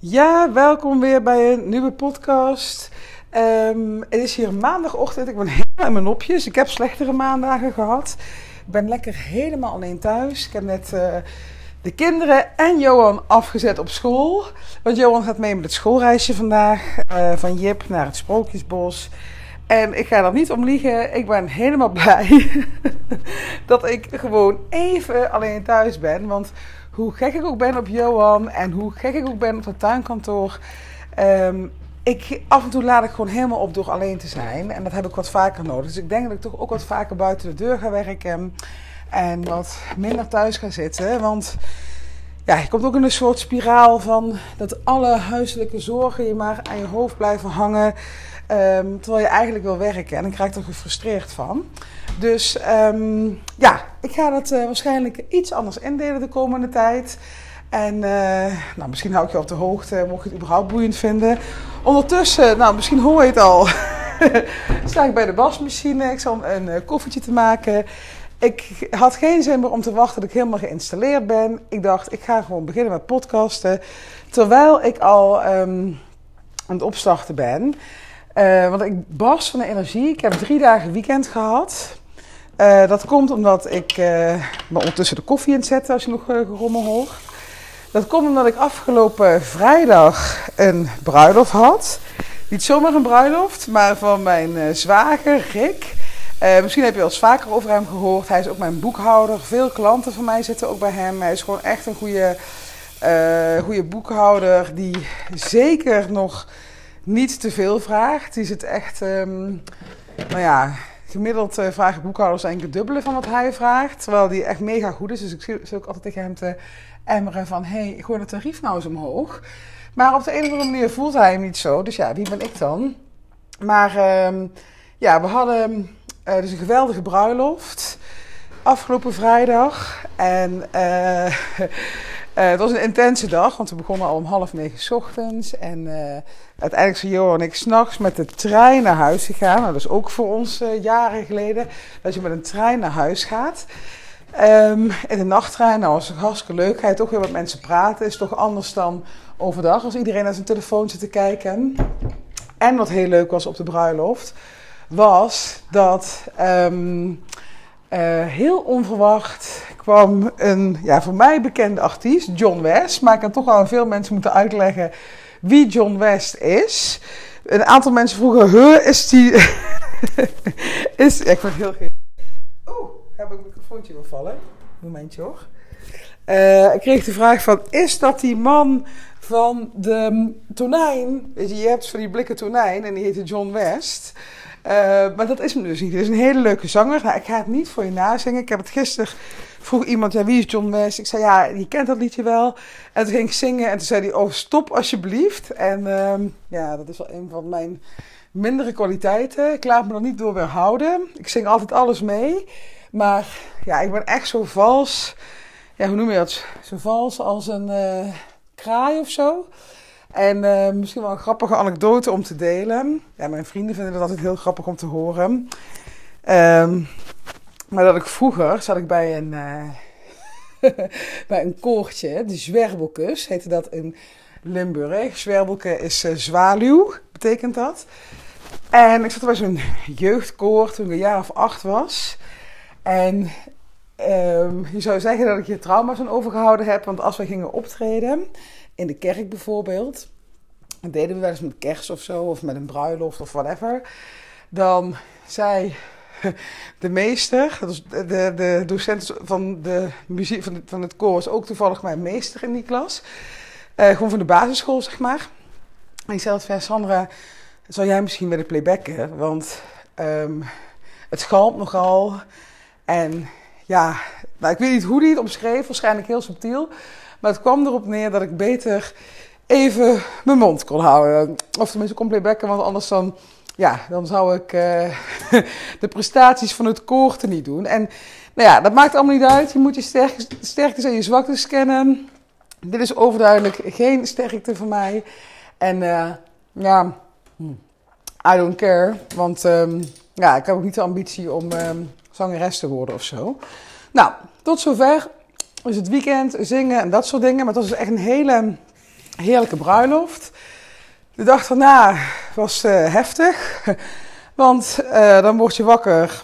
Ja, welkom weer bij een nieuwe podcast. Ehm, het is hier maandagochtend. Ik ben helemaal in mijn nopjes. Ik heb slechtere maandagen gehad. Ik ben lekker helemaal alleen thuis. Ik heb net uh, de kinderen en Johan afgezet op school. Want Johan gaat mee met het schoolreisje vandaag uh, van Jip naar het Sprookjesbos. En ik ga er niet om liegen. Ik ben helemaal blij dat ik gewoon even alleen thuis ben. Want hoe gek ik ook ben op Johan en hoe gek ik ook ben op het tuinkantoor. Um, ik, af en toe laat ik gewoon helemaal op door alleen te zijn. En dat heb ik wat vaker nodig. Dus ik denk dat ik toch ook wat vaker buiten de deur ga werken. En wat minder thuis ga zitten. Want ja, je komt ook in een soort spiraal van dat alle huiselijke zorgen je maar aan je hoofd blijven hangen. Um, terwijl je eigenlijk wil werken. En ik krijg er gefrustreerd van. Dus um, ja, ik ga dat uh, waarschijnlijk iets anders indelen de komende tijd. En uh, nou, misschien hou ik je op de hoogte, mocht je het überhaupt boeiend vinden. Ondertussen, nou, misschien hoor je het al, sta ik bij de wasmachine. Ik zal een uh, koffietje te maken. Ik had geen zin meer om te wachten tot ik helemaal geïnstalleerd ben. Ik dacht, ik ga gewoon beginnen met podcasten. Terwijl ik al um, aan het opstarten ben. Uh, want ik barst van de energie. Ik heb drie dagen weekend gehad. Uh, dat komt omdat ik uh, me ondertussen de koffie in het zetten als je nog gerommel hoort. Dat komt omdat ik afgelopen vrijdag een bruiloft had. Niet zomaar een bruiloft, maar van mijn zwager Rick. Misschien heb je wel eens vaker over hem gehoord. Hij is ook mijn boekhouder. Veel klanten van mij zitten ook bij hem. Hij is gewoon echt een goede, goede boekhouder die zeker nog niet te veel vraagt. Die zit echt, um, nou ja, gemiddeld uh, vragen boekhouders eigenlijk het dubbele van wat hij vraagt. Terwijl die echt mega goed is. Dus ik zit ook altijd tegen hem te emmeren van... hé, hey, gooi het tarief nou eens omhoog. Maar op de een of andere manier voelt hij hem niet zo. Dus ja, wie ben ik dan? Maar um, ja, we hadden uh, dus een geweldige bruiloft afgelopen vrijdag. En... Uh, Uh, het was een intense dag, want we begonnen al om half negen ochtends. En uiteindelijk zijn Johan en ik s'nachts met de trein naar huis gegaan. Nou, dat is ook voor ons jaren geleden, dat je met een trein naar huis gaat. Um, in de nachttrein, nou was het hartstikke leuk. Ga je toch weer met mensen praten. Is toch anders dan overdag, als iedereen naar zijn telefoon zit te kijken. En wat heel leuk was op de bruiloft, was dat... Um, uh, heel onverwacht kwam een ja, voor mij bekende artiest, John West. Maar ik heb toch aan veel mensen moeten uitleggen wie John West is. Een aantal mensen vroegen, huh, is die... is, ik word heel gek. Oeh, heb ik een microfoontje wil vallen. Momentje hoor. Uh, ik kreeg de vraag van, is dat die man van de tonijn? Je hebt van die blikken tonijn en die heette John West... Uh, maar dat is hem dus niet. Het is een hele leuke zanger. Ik ga het niet voor je nazingen. Ik heb het gisteren vroeg iemand, ja, wie is John West? Ik zei, ja, je kent dat liedje wel. En toen ging ik zingen en toen zei hij, oh, stop alsjeblieft. En uh, ja, dat is wel een van mijn mindere kwaliteiten. Ik laat me er niet door weerhouden. Ik zing altijd alles mee. Maar ja, ik ben echt zo vals. Ja, hoe noem je dat? Zo vals als een uh, kraai of zo. En uh, misschien wel een grappige anekdote om te delen. Ja, mijn vrienden vinden het altijd heel grappig om te horen. Um, maar dat ik vroeger zat ik bij een, uh, bij een koortje, de Zwerbelkus heette dat in Limburg. Zwerbelke is uh, zwaluw, betekent dat. En ik zat bij zo'n jeugdkoor toen ik een jaar of acht was. En um, je zou zeggen dat ik hier trauma's aan overgehouden heb. Want als we gingen optreden, in de kerk bijvoorbeeld. Dat deden we wel eens met kerst of zo, of met een bruiloft of whatever. Dan zei de meester, de, de docent van, de muziek, van, van het koor, was ook toevallig mijn meester in die klas. Uh, gewoon van de basisschool, zeg maar. En ik zei van Sandra, zou jij misschien willen playbacken? Want um, het schalmt nogal. En ja, nou, ik weet niet hoe hij het omschreef, waarschijnlijk heel subtiel. Maar het kwam erop neer dat ik beter even mijn mond kon houden. Of tenminste kon playbacken, want anders dan, ja, dan zou ik uh, de prestaties van het koor te niet doen. En nou ja, dat maakt allemaal niet uit. Je moet je sterktes, en je zwaktes kennen. Dit is overduidelijk geen sterkte voor mij. En uh, ja, I don't care. Want um, ja, ik heb ook niet de ambitie om um, zangeres te worden of zo. Nou, tot zover is het weekend, zingen en dat soort dingen. Maar het was dus echt een hele heerlijke bruiloft. De dag daarna was uh, heftig, want uh, dan word je wakker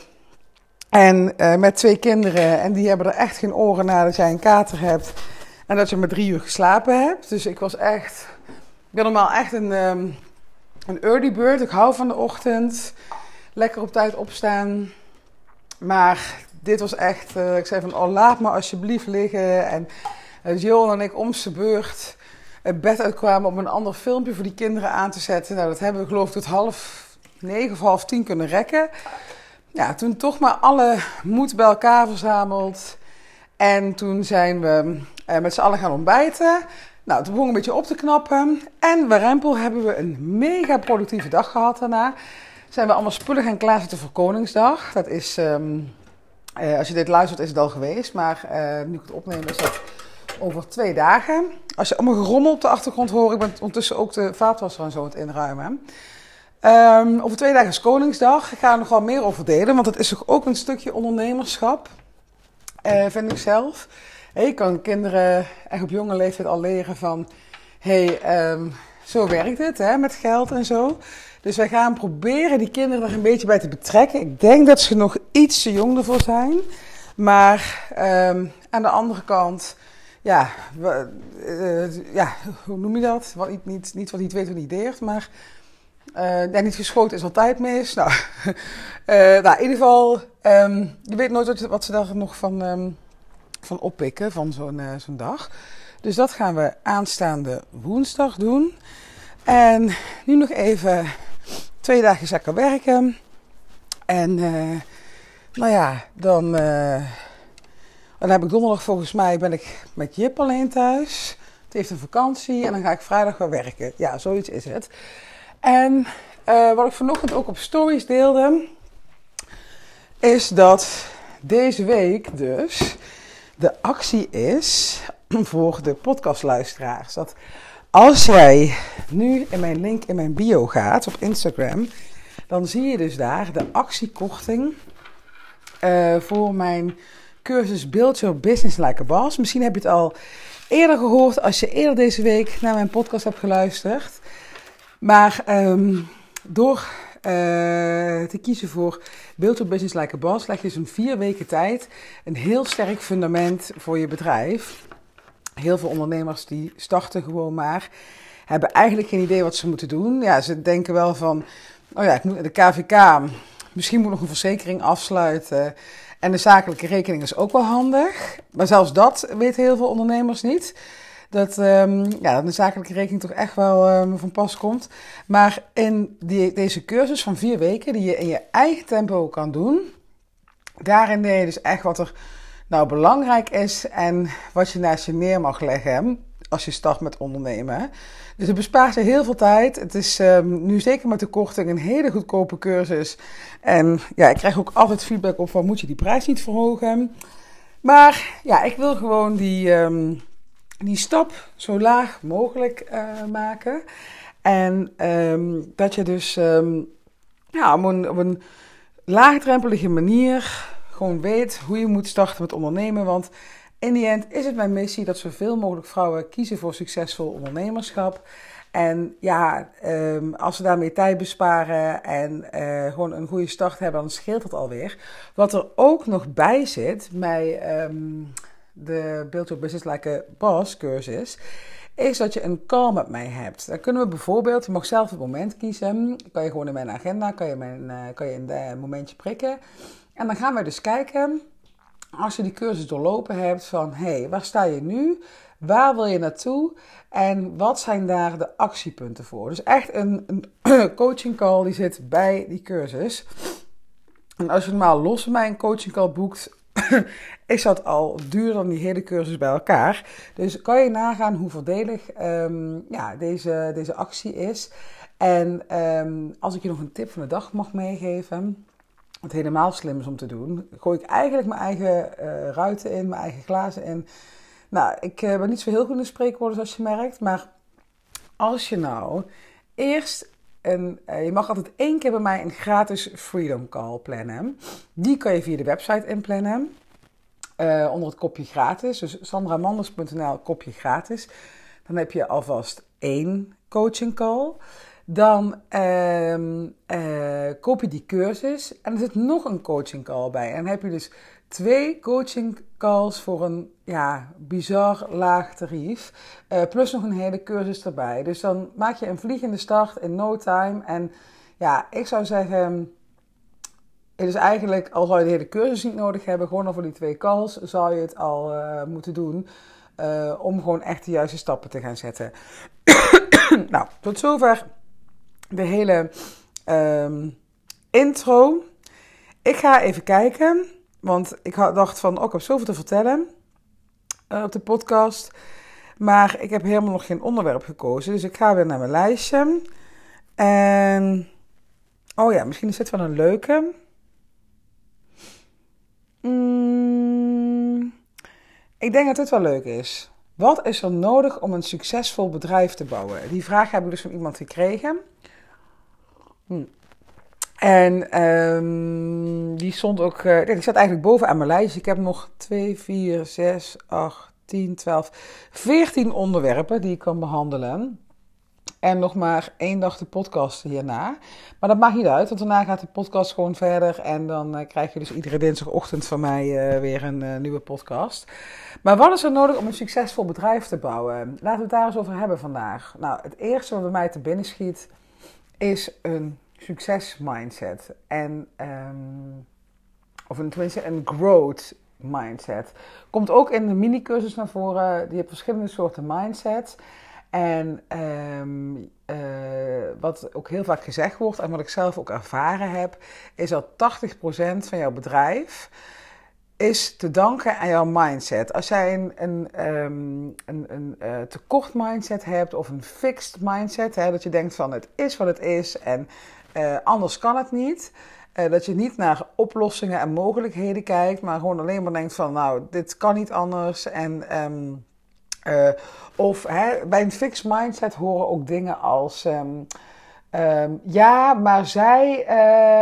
en uh, met twee kinderen en die hebben er echt geen oren naar dat jij een kater hebt en dat je maar drie uur geslapen hebt. Dus ik was echt, ik ben normaal echt een, um, een early bird. Ik hou van de ochtend, lekker op tijd opstaan. Maar dit was echt, ik zei van oh laat me alsjeblieft liggen en uh, Johan en ik om zijn beurt het bed uitkwamen om een ander filmpje voor die kinderen aan te zetten. Nou, dat hebben we geloof ik tot half negen of half tien kunnen rekken. Ja, toen toch maar alle moed bij elkaar verzameld. En toen zijn we eh, met z'n allen gaan ontbijten. Nou, toen begon een beetje op te knappen. En bij Rempel hebben we een mega productieve dag gehad daarna. Zijn we allemaal spullen gaan klaarzetten voor Koningsdag. Dat is, um, uh, als je dit luistert, is het al geweest. Maar uh, nu ik het opneem, is dat over twee dagen. Als je allemaal gerommel op de achtergrond hoort, ik ben ondertussen ook de vaatwasser en zo aan het inruimen. Um, over twee dagen is Koningsdag. Ik ga er nog wel meer over delen, want het is toch ook een stukje ondernemerschap, uh, vind ik zelf. Hey, kan kinderen echt op jonge leeftijd al leren van, hey, um, zo werkt het hè, met geld en zo. Dus wij gaan proberen die kinderen er een beetje bij te betrekken. Ik denk dat ze nog iets te jong ervoor zijn. Maar um, aan de andere kant ja, uh, ja, hoe noem je dat? Wat, niet, niet, wat niet weet, wat niet deert, maar uh, niet geschoten is altijd mis. Nou, uh, nou in ieder geval, um, je weet nooit wat, ze daar nog van, um, van oppikken, van zo'n zo'n dag. Dus dat gaan we aanstaande woensdag doen. En nu nog even twee dagen zeker werken. En nou ja, dan dan heb ik donderdag volgens mij ben ik met Jip alleen thuis. Het heeft een vakantie en dan ga ik vrijdag weer werken. Ja, zoiets is het. En uh, wat ik vanochtend ook op stories deelde, is dat deze week dus de actie is voor de podcastluisteraars. Dat als jij nu in mijn link in mijn bio gaat op Instagram, dan zie je dus daar de actiekorting uh, voor mijn cursus Build Your Business Like a Boss. Misschien heb je het al eerder gehoord als je eerder deze week naar mijn podcast hebt geluisterd. Maar um, door uh, te kiezen voor Build Your Business Like a Boss leg je dus in vier weken tijd een heel sterk fundament voor je bedrijf. Heel veel ondernemers die starten gewoon maar, hebben eigenlijk geen idee wat ze moeten doen. Ja, ze denken wel van, oh ja, ik moet de KVK, misschien moet nog een verzekering afsluiten. En de zakelijke rekening is ook wel handig. Maar zelfs dat weten heel veel ondernemers niet. Dat, um, ja, de zakelijke rekening toch echt wel um, van pas komt. Maar in die, deze cursus van vier weken, die je in je eigen tempo kan doen, daarin leer je dus echt wat er nou belangrijk is en wat je naast je neer mag leggen als je start met ondernemen. Dus het bespaart je heel veel tijd. Het is um, nu zeker met de korting een hele goedkope cursus. En ja, ik krijg ook altijd feedback op van moet je die prijs niet verhogen. Maar ja, ik wil gewoon die, um, die stap zo laag mogelijk uh, maken. En um, dat je dus ja, op een, op een laagdrempelige manier gewoon weet hoe je moet starten met ondernemen. Want in die end is het mijn missie dat zoveel mogelijk vrouwen kiezen voor succesvol ondernemerschap. En ja, um, als ze daarmee tijd besparen en uh, gewoon een goede start hebben, dan scheelt dat alweer. Wat er ook nog bij zit bij um, de Build Your Business Like a Boss cursus, is dat je een call met mij hebt. Dan kunnen we bijvoorbeeld, je mag zelf het moment kiezen, kan je gewoon in mijn agenda, kan je, mijn, uh, kan je een momentje prikken. En dan gaan we dus kijken als je die cursus doorlopen hebt van hé, hey, waar sta je nu? Waar wil je naartoe? En wat zijn daar de actiepunten voor? Dus echt een, een coaching call die zit bij die cursus. En als je normaal los mijn coaching call boekt, is dat al duurder dan die hele cursus bij elkaar. Dus kan je nagaan hoe voordelig um, ja, deze, deze actie is. En um, als ik je nog een tip van de dag mag meegeven wat helemaal slim is om te doen, gooi ik eigenlijk mijn eigen uh, ruiten in, mijn eigen glazen in. Nou, ik uh, ben niet zo heel goed in spreekwoorden zoals je merkt, maar als je nou eerst een, uh, je mag altijd één keer bij mij een gratis Freedom Call plannen. Die kan je via de website inplannen. onder het kopje gratis. Dus sandramanders.nl kopje gratis. Dan heb je alvast één coaching call. Dan ehm, eh, koop je die cursus en er zit nog een coaching call bij. En dan heb je dus twee coaching calls voor een ja, bizar laag tarief. Uh, plus nog een hele cursus erbij. Dus dan maak je een vliegende start in no time. En ja, ik zou zeggen. Het is eigenlijk, al zou je de hele cursus niet nodig hebben, gewoon al voor die twee calls, zou je het al uh, moeten doen. Om gewoon echt de juiste stappen te gaan zetten. nou, tot zover de hele um, intro. Ik ga even kijken, want ik dacht van, oh, ik heb zoveel te vertellen uh, op de podcast. Maar ik heb helemaal nog geen onderwerp gekozen, dus ik ga weer naar mijn lijstje. En, oh ja, misschien is dit wel een leuke. Mm, ik denk dat dit wel leuk is. Wat is er nodig om een succesvol bedrijf te bouwen? Die vraag heb ik dus van iemand gekregen. Hm. En um, die stond ook, uh, die staat eigenlijk bovenaan mijn lijst. Ik heb nog 2, 4, 6, 8, 10, 12, 14 onderwerpen die ik kan behandelen. En nog maar één dag de podcast hierna. Maar dat maakt niet uit, want daarna gaat de podcast gewoon verder. En dan uh, krijg je dus iedere dinsdagochtend van mij uh, weer een nieuwe podcast. Maar wat is er nodig om een succesvol bedrijf te bouwen? Laten we het daar eens over hebben vandaag. Nou, het eerste wat bij mij te binnen schiet is een succesmindset. En, um, of een, tenminste een growth mindset. Komt ook in de mini-cursus naar voren. Die heeft verschillende soorten mindset. En um, uh, wat ook heel vaak gezegd wordt en wat ik zelf ook ervaren heb, is dat 80% van jouw bedrijf is te danken aan jouw mindset. Als jij een, een, um, een, een uh, tekort mindset hebt of een fixed mindset, hè, dat je denkt van het is wat het is en uh, anders kan het niet. Uh, dat je niet naar oplossingen en mogelijkheden kijkt, maar gewoon alleen maar denkt van nou, dit kan niet anders. En, um, of hè, bij een fixed mindset horen ook dingen als. Um, Um, ja, maar zij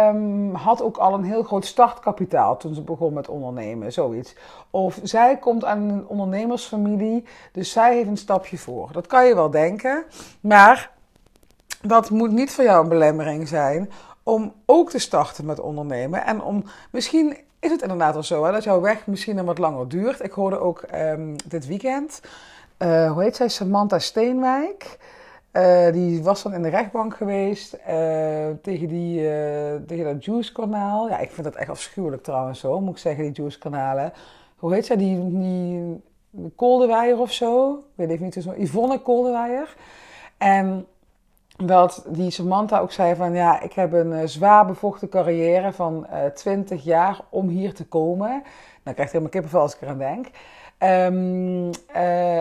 um, had ook al een heel groot startkapitaal toen ze begon met ondernemen, zoiets. Of zij komt aan een ondernemersfamilie, dus zij heeft een stapje voor. Dat kan je wel denken, maar dat moet niet voor jou een belemmering zijn om ook te starten met ondernemen. En om, misschien is het inderdaad al zo hè, dat jouw weg misschien een wat langer duurt. Ik hoorde ook um, dit weekend, uh, hoe heet zij, Samantha Steenwijk... Uh, die was dan in de rechtbank geweest uh, tegen, die, uh, tegen dat Juice-kanaal. Ja, ik vind dat echt afschuwelijk trouwens zo, moet ik zeggen, die Juice-kanalen. Hoe heet zij, die, die Koldewijer of zo? Ik weet even niet, zo, Yvonne Koldewijer. En dat die Samantha ook zei van, ja, ik heb een zwaar bevochten carrière van 20 jaar om hier te komen. Dan krijg ik helemaal kippenvel als ik eraan denk. Um,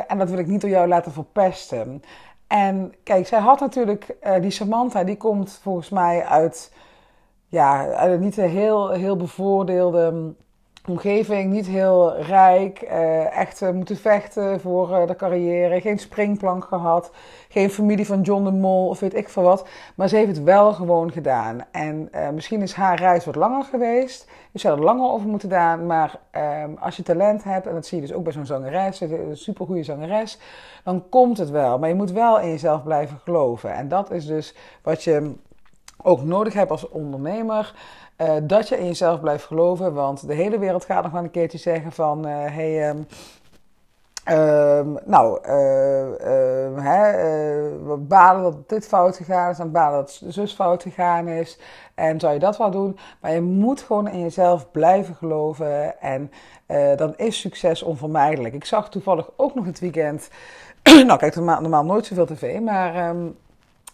en dat wil ik niet door jou laten verpesten. En kijk, zij had natuurlijk, uh, die Samantha, die komt volgens mij uit, ja, uit een niet heel, heel bevoordeelde omgeving, niet heel rijk, uh, echt uh, moeten vechten voor de carrière, geen springplank gehad, geen familie van John de Mol of weet ik veel wat. Maar ze heeft het wel gewoon gedaan. En misschien is haar reis wat langer geweest, dus ze er langer over moeten doen, maar ehm, als je talent hebt, en dat zie je dus ook bij zo'n zangeres, een supergoeie zangeres, dan komt het wel. Maar je moet wel in jezelf blijven geloven. En dat is dus wat je ook nodig hebt als ondernemer. Uh, dat je in jezelf blijft geloven. Want de hele wereld gaat nog wel een keertje zeggen van... Uh, hey, um, uh, nou, uh, hè, we balen dat dit fout gegaan is en balen dat zus fout gegaan is. En zou je dat wel doen? Maar je moet gewoon in jezelf blijven geloven. En dan is succes onvermijdelijk. Ik zag toevallig ook nog het weekend nou, kijk normaal, normaal nooit zoveel tv, maar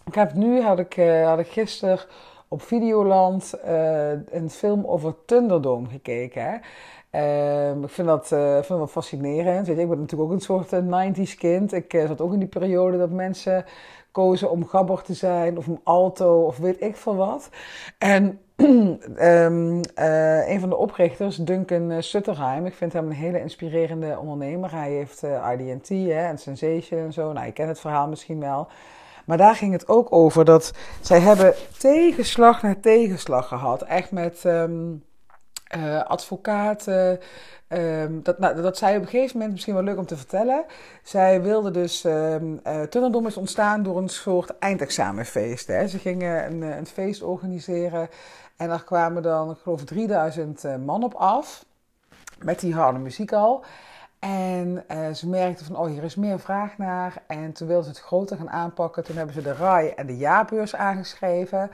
ik heb nu, had ik, had ik gisteren op Videoland uh, een film over Thunderdome gekeken. Hè? Uh, ik vind dat, uh, vind dat fascinerend. Weet je, ik ben natuurlijk ook een soort 90s kind. Ik zat ook in die periode dat mensen kozen om gabber te zijn of om alto of weet ik veel wat. En uh, een van de oprichters, Duncan Sutterheim, ik vind hem een hele inspirerende ondernemer. Hij heeft uh, RD&T en Sensation en zo. Nou, je kent het verhaal misschien wel. Maar daar ging het ook over dat zij hebben tegenslag na tegenslag gehad. Echt met... Um, uh, advocaten. Um, dat, nou, dat zij op een gegeven moment, misschien wel leuk om te vertellen. Zij wilde dus, um, uh, is ontstaan door een soort eindexamenfeest. Hè. Ze gingen een, een feest organiseren en daar kwamen dan, ik geloof 3000 uh, man op af. Met die harde muziek al. En uh, ze merkten van, oh, hier is meer vraag naar. En toen wilden ze het groter gaan aanpakken. Toen hebben ze de RAI en de jaarbeurs aangeschreven.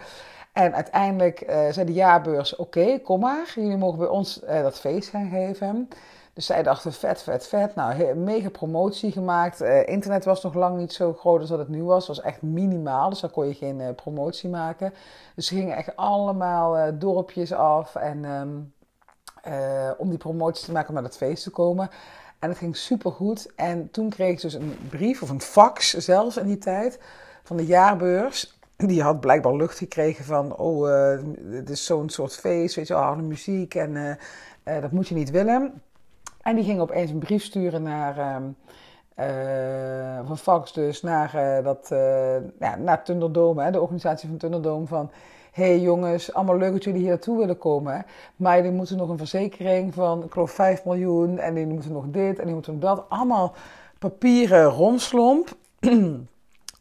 En uiteindelijk uh, zei de jaarbeurs: Oké, kom maar, jullie mogen bij ons uh, dat feest gaan geven. Dus zij dachten: vet, vet, vet. Nou, mega promotie gemaakt. Internet was nog lang niet zo groot als dat het nu was. Het was echt minimaal, dus daar kon je geen promotie maken. Dus ze gingen echt allemaal dorpjes af en, um, om die promotie te maken om naar dat feest te komen. En het ging super goed. En toen kreeg ik dus een brief of een fax zelfs in die tijd van de jaarbeurs die had blijkbaar lucht gekregen van, oh, uh, het is zo'n soort feest, weet je harde muziek en uh, uh, dat moet je niet willen. En die ging opeens een brief sturen naar, van fax dus, naar, dat, ja, naar Thunderdome, hè, de organisatie van Thunderdome, van... hey jongens, allemaal leuk dat jullie hier naartoe willen komen. Maar jullie moeten nog een verzekering van, ik geloof 5 miljoen. En die moeten nog dit en die moeten dat. Allemaal papieren romslomp.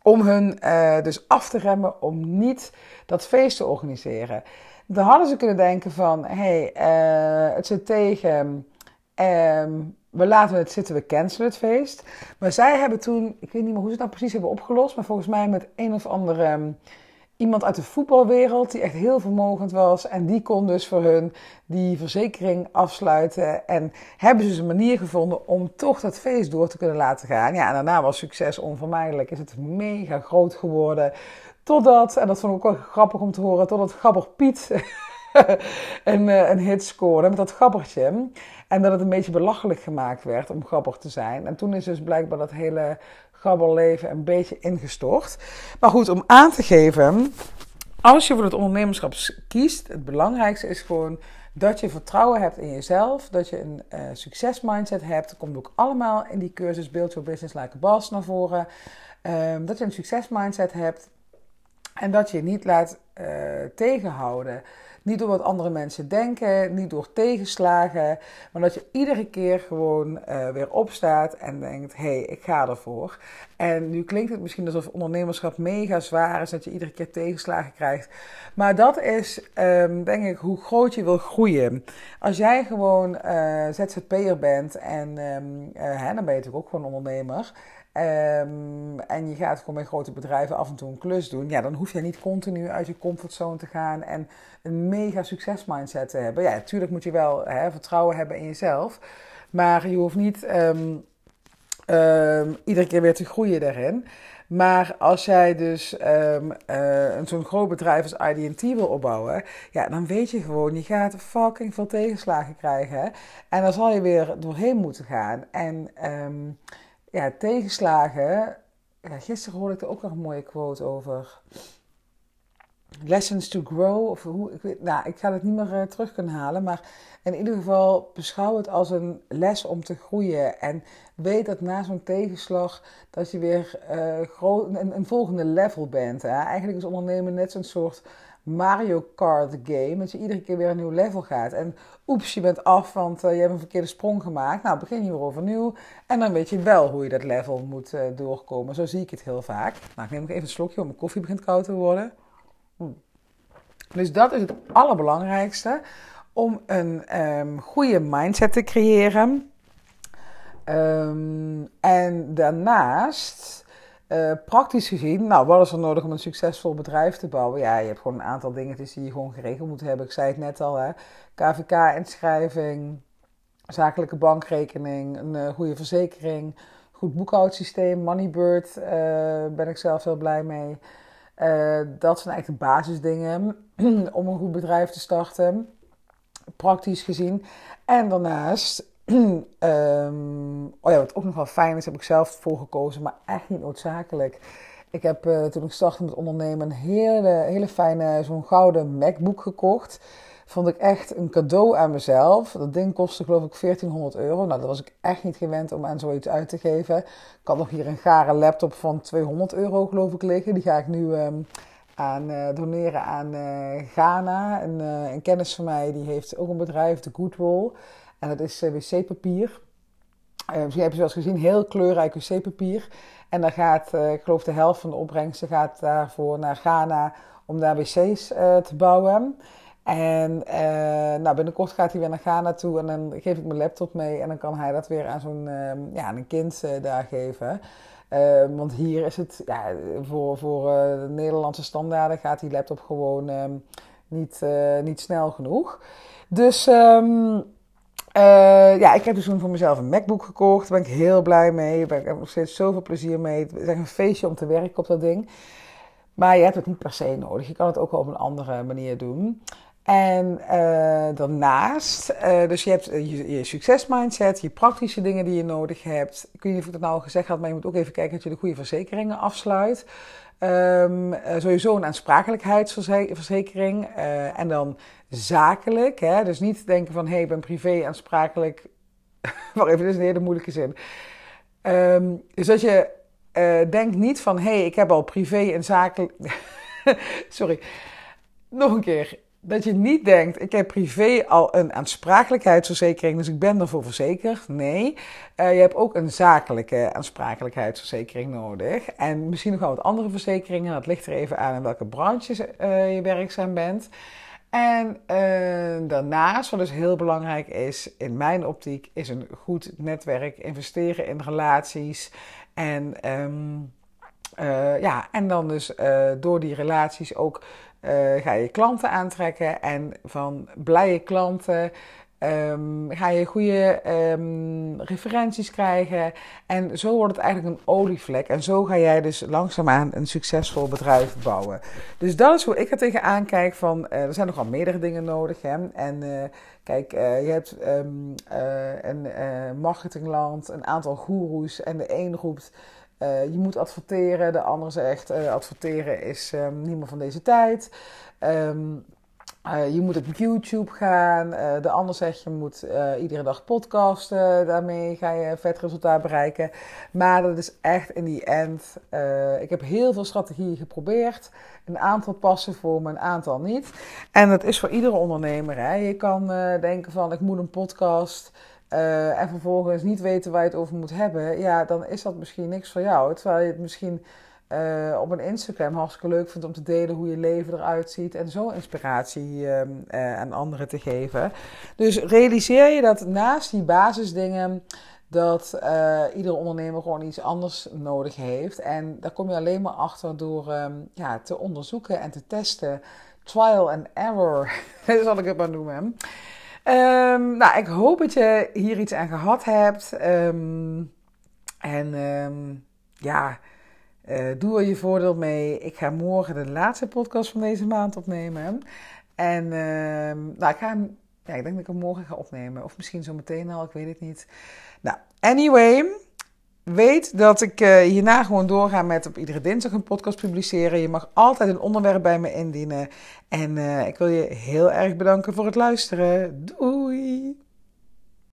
om hun uh, dus af te remmen om niet dat feest te organiseren. Dan hadden ze kunnen denken van, hé, hey, uh, het zit tegen, um, we laten het zitten, we cancelen het feest. Maar zij hebben toen, ik weet niet meer hoe ze nou precies hebben opgelost, maar volgens mij met een of andere... Um, iemand uit de voetbalwereld die echt heel vermogend was. En die kon dus voor hun die verzekering afsluiten. En hebben ze dus een manier gevonden om toch dat feest door te kunnen laten gaan. Ja, en daarna was succes onvermijdelijk. Is het mega groot geworden. Totdat, en dat vond ik ook wel grappig om te horen, totdat Gabber Piet een, eh, een hit scoorde met dat gabbertje. En dat het een beetje belachelijk gemaakt werd om gabber te zijn. En toen is dus blijkbaar dat hele gabberleven een beetje ingestort. Maar goed, om aan te geven, als je voor het ondernemerschap kiest, het belangrijkste is gewoon dat je vertrouwen hebt in jezelf, dat je een uh, succesmindset hebt. Komt ook allemaal in die cursus Build Your Business Like a Boss naar voren. Um, dat je een succesmindset hebt en dat je niet laat uh, tegenhouden. Niet door wat andere mensen denken, niet door tegenslagen, maar dat je iedere keer gewoon uh, weer opstaat en denkt: hé, hey, ik ga ervoor. En nu klinkt het misschien alsof ondernemerschap mega zwaar is, dat je iedere keer tegenslagen krijgt. Maar dat is, um, denk ik, hoe groot je wil groeien. Als jij gewoon uh, ZZP'er bent en um, uh, hè, dan ben je natuurlijk ook gewoon ondernemer. Um, en je gaat gewoon bij grote bedrijven af en toe een klus doen. Ja, dan hoef je niet continu uit je comfortzone te gaan en een mega succesmindset te hebben. Ja, natuurlijk moet je wel hè, vertrouwen hebben in jezelf. Maar je hoeft niet um, um, iedere keer weer te groeien daarin. Maar als jij dus um, zo'n groot bedrijf als IDT wil opbouwen, ja, dan weet je gewoon, je gaat fucking veel tegenslagen krijgen. En dan zal je weer doorheen moeten gaan. En ja, tegenslagen. Ja, gisteren hoorde ik er ook nog een mooie quote over. Lessons to grow. Of hoe, ik, weet, nou, ik ga het niet meer uh, terug kunnen halen. Maar in ieder geval beschouw het als een les om te groeien. En weet dat na zo'n tegenslag dat je weer groot, een, een, volgende level bent. Hè? Eigenlijk is ondernemen net zo'n soort Mario Kart game. Dat je iedere keer weer een nieuw level gaat. En oeps, je bent af, want uh, je hebt een verkeerde sprong gemaakt. Nou, begin je weer overnieuw. En dan weet je wel hoe je dat level moet uh, doorkomen. Zo zie ik het heel vaak. Nou, ik neem nog even een slokje, want mijn koffie begint koud te worden. Hm. Dus dat is het allerbelangrijkste. Om een um, goede mindset te creëren. Um, en daarnaast uh, praktisch gezien, nou, wat is er nodig om een succesvol bedrijf te bouwen? Ja, je hebt gewoon een aantal dingen die je gewoon geregeld moet hebben. Ik zei het net al, hè. KVK-inschrijving, zakelijke bankrekening, een uh, goede verzekering, goed boekhoudsysteem, Moneybird, uh, ben ik zelf heel blij mee. dat zijn eigenlijk de basisdingen om een goed bedrijf te starten, praktisch gezien. En daarnaast um, oh ja, wat ook nog wel fijn is, heb ik zelf voor gekozen, maar echt niet noodzakelijk. Ik heb uh, toen ik startte met ondernemen een hele, hele fijne, zo'n gouden MacBook gekocht. Vond ik echt een cadeau aan mezelf. Dat ding kostte geloof ik 1400 euro. Nou, dat was ik echt niet gewend om aan zoiets uit te geven. Ik had nog hier een gare laptop van 200 euro geloof ik liggen. Die ga ik nu um, aan doneren aan Ghana. Een, een, kennis van mij die heeft ook een bedrijf, de Goodwill. En dat is wc-papier. misschien heb je zoals gezien heel kleurrijk wc-papier. En dan gaat, ik geloof de helft van de opbrengsten gaat daarvoor naar Ghana om daar wc's te bouwen. En uh, nou, binnenkort gaat hij weer naar Ghana toe en dan geef ik mijn laptop mee en dan kan hij dat weer aan zo'n uh, ja, een kind uh, daar geven. Ehm, want hier is het, ja, voor, voor de Nederlandse standaarden gaat die laptop gewoon ehm, niet, niet snel genoeg. Dus ja, ik heb dus toen voor mezelf een MacBook gekocht. Daar ben ik heel blij mee. Daar heb ik nog steeds zoveel plezier mee. Het is echt een feestje om te werken op dat ding. Maar je hebt het niet per se nodig. Je kan het ook wel op een andere manier doen. En uh, daarnaast, uh, dus je hebt je, je succesmindset, je praktische dingen die je nodig hebt. Ik weet niet of ik dat nou al gezegd had, maar je moet ook even kijken dat je de goede verzekeringen afsluit. Um, uh, sowieso een aansprakelijkheidsverzekering. en dan zakelijk. Hè? Dus niet denken van, hé, hey, ik ben privé aansprakelijk. Wacht even, dit is een hele moeilijke zin. Um, dus dat je denkt niet van, hé, hey, ik heb al privé en zakelijk... Sorry, nog een keer dat je niet denkt, ik heb privé al een aansprakelijkheidsverzekering, dus ik ben ervoor verzekerd. Nee, uh, je hebt ook een zakelijke aansprakelijkheidsverzekering nodig. En misschien nog wel wat andere verzekeringen, dat ligt er even aan in welke branches uh, je werkzaam bent. En uh, daarnaast, wat dus heel belangrijk is, in mijn optiek, is een goed netwerk, investeren in relaties en... Uh, ja, en dan dus door die relaties ook uh, ga je klanten aantrekken. En van blije klanten um, ga je goede um, referenties krijgen. En zo wordt het eigenlijk een olievlek. En zo ga jij dus langzaamaan een succesvol bedrijf bouwen. Dus dat is hoe ik er tegenaan kijk. Van, uh, er zijn nogal meerdere dingen nodig. Hè? En uh, kijk, je hebt um, een marketingland, een aantal goeroes. En de een roept... Uh, je moet adverteren. De ander zegt uh, adverteren is um, niet meer van deze tijd. Um, uh, je moet op YouTube gaan. de ander zegt je moet iedere dag podcasten. Daarmee ga je vet resultaat bereiken. Maar dat is echt in die end. ik heb heel veel strategieën geprobeerd. Een aantal passen voor me, een aantal niet. En dat is voor iedere ondernemer. Je kan denken van ik moet een podcast uh, en vervolgens niet weten waar je het over moet hebben, ja, dan is dat misschien niks voor jou. Terwijl je het misschien uh, op een Instagram hartstikke leuk vindt om te delen hoe je leven eruit ziet en zo inspiratie uh, aan anderen te geven. Dus realiseer je dat naast die basisdingen dat iedere ondernemer gewoon iets anders nodig heeft. En daar kom je alleen maar achter door um, ja, te onderzoeken en te testen. Trial and error, zal ik het maar noemen. Um, nou, ik hoop dat je hier iets aan gehad hebt. Um, en um, ja, uh, doe er je voordeel mee. Ik ga morgen de laatste podcast van deze maand opnemen. En nou, ik ga ja, ik denk dat ik hem morgen ga opnemen. Of misschien zo meteen al, ik weet het niet. Nou, anyway. Weet dat ik uh, hierna gewoon doorga met op iedere dinsdag een podcast publiceren. Je mag altijd een onderwerp bij me indienen. En uh, ik wil je heel erg bedanken voor het luisteren. Doei!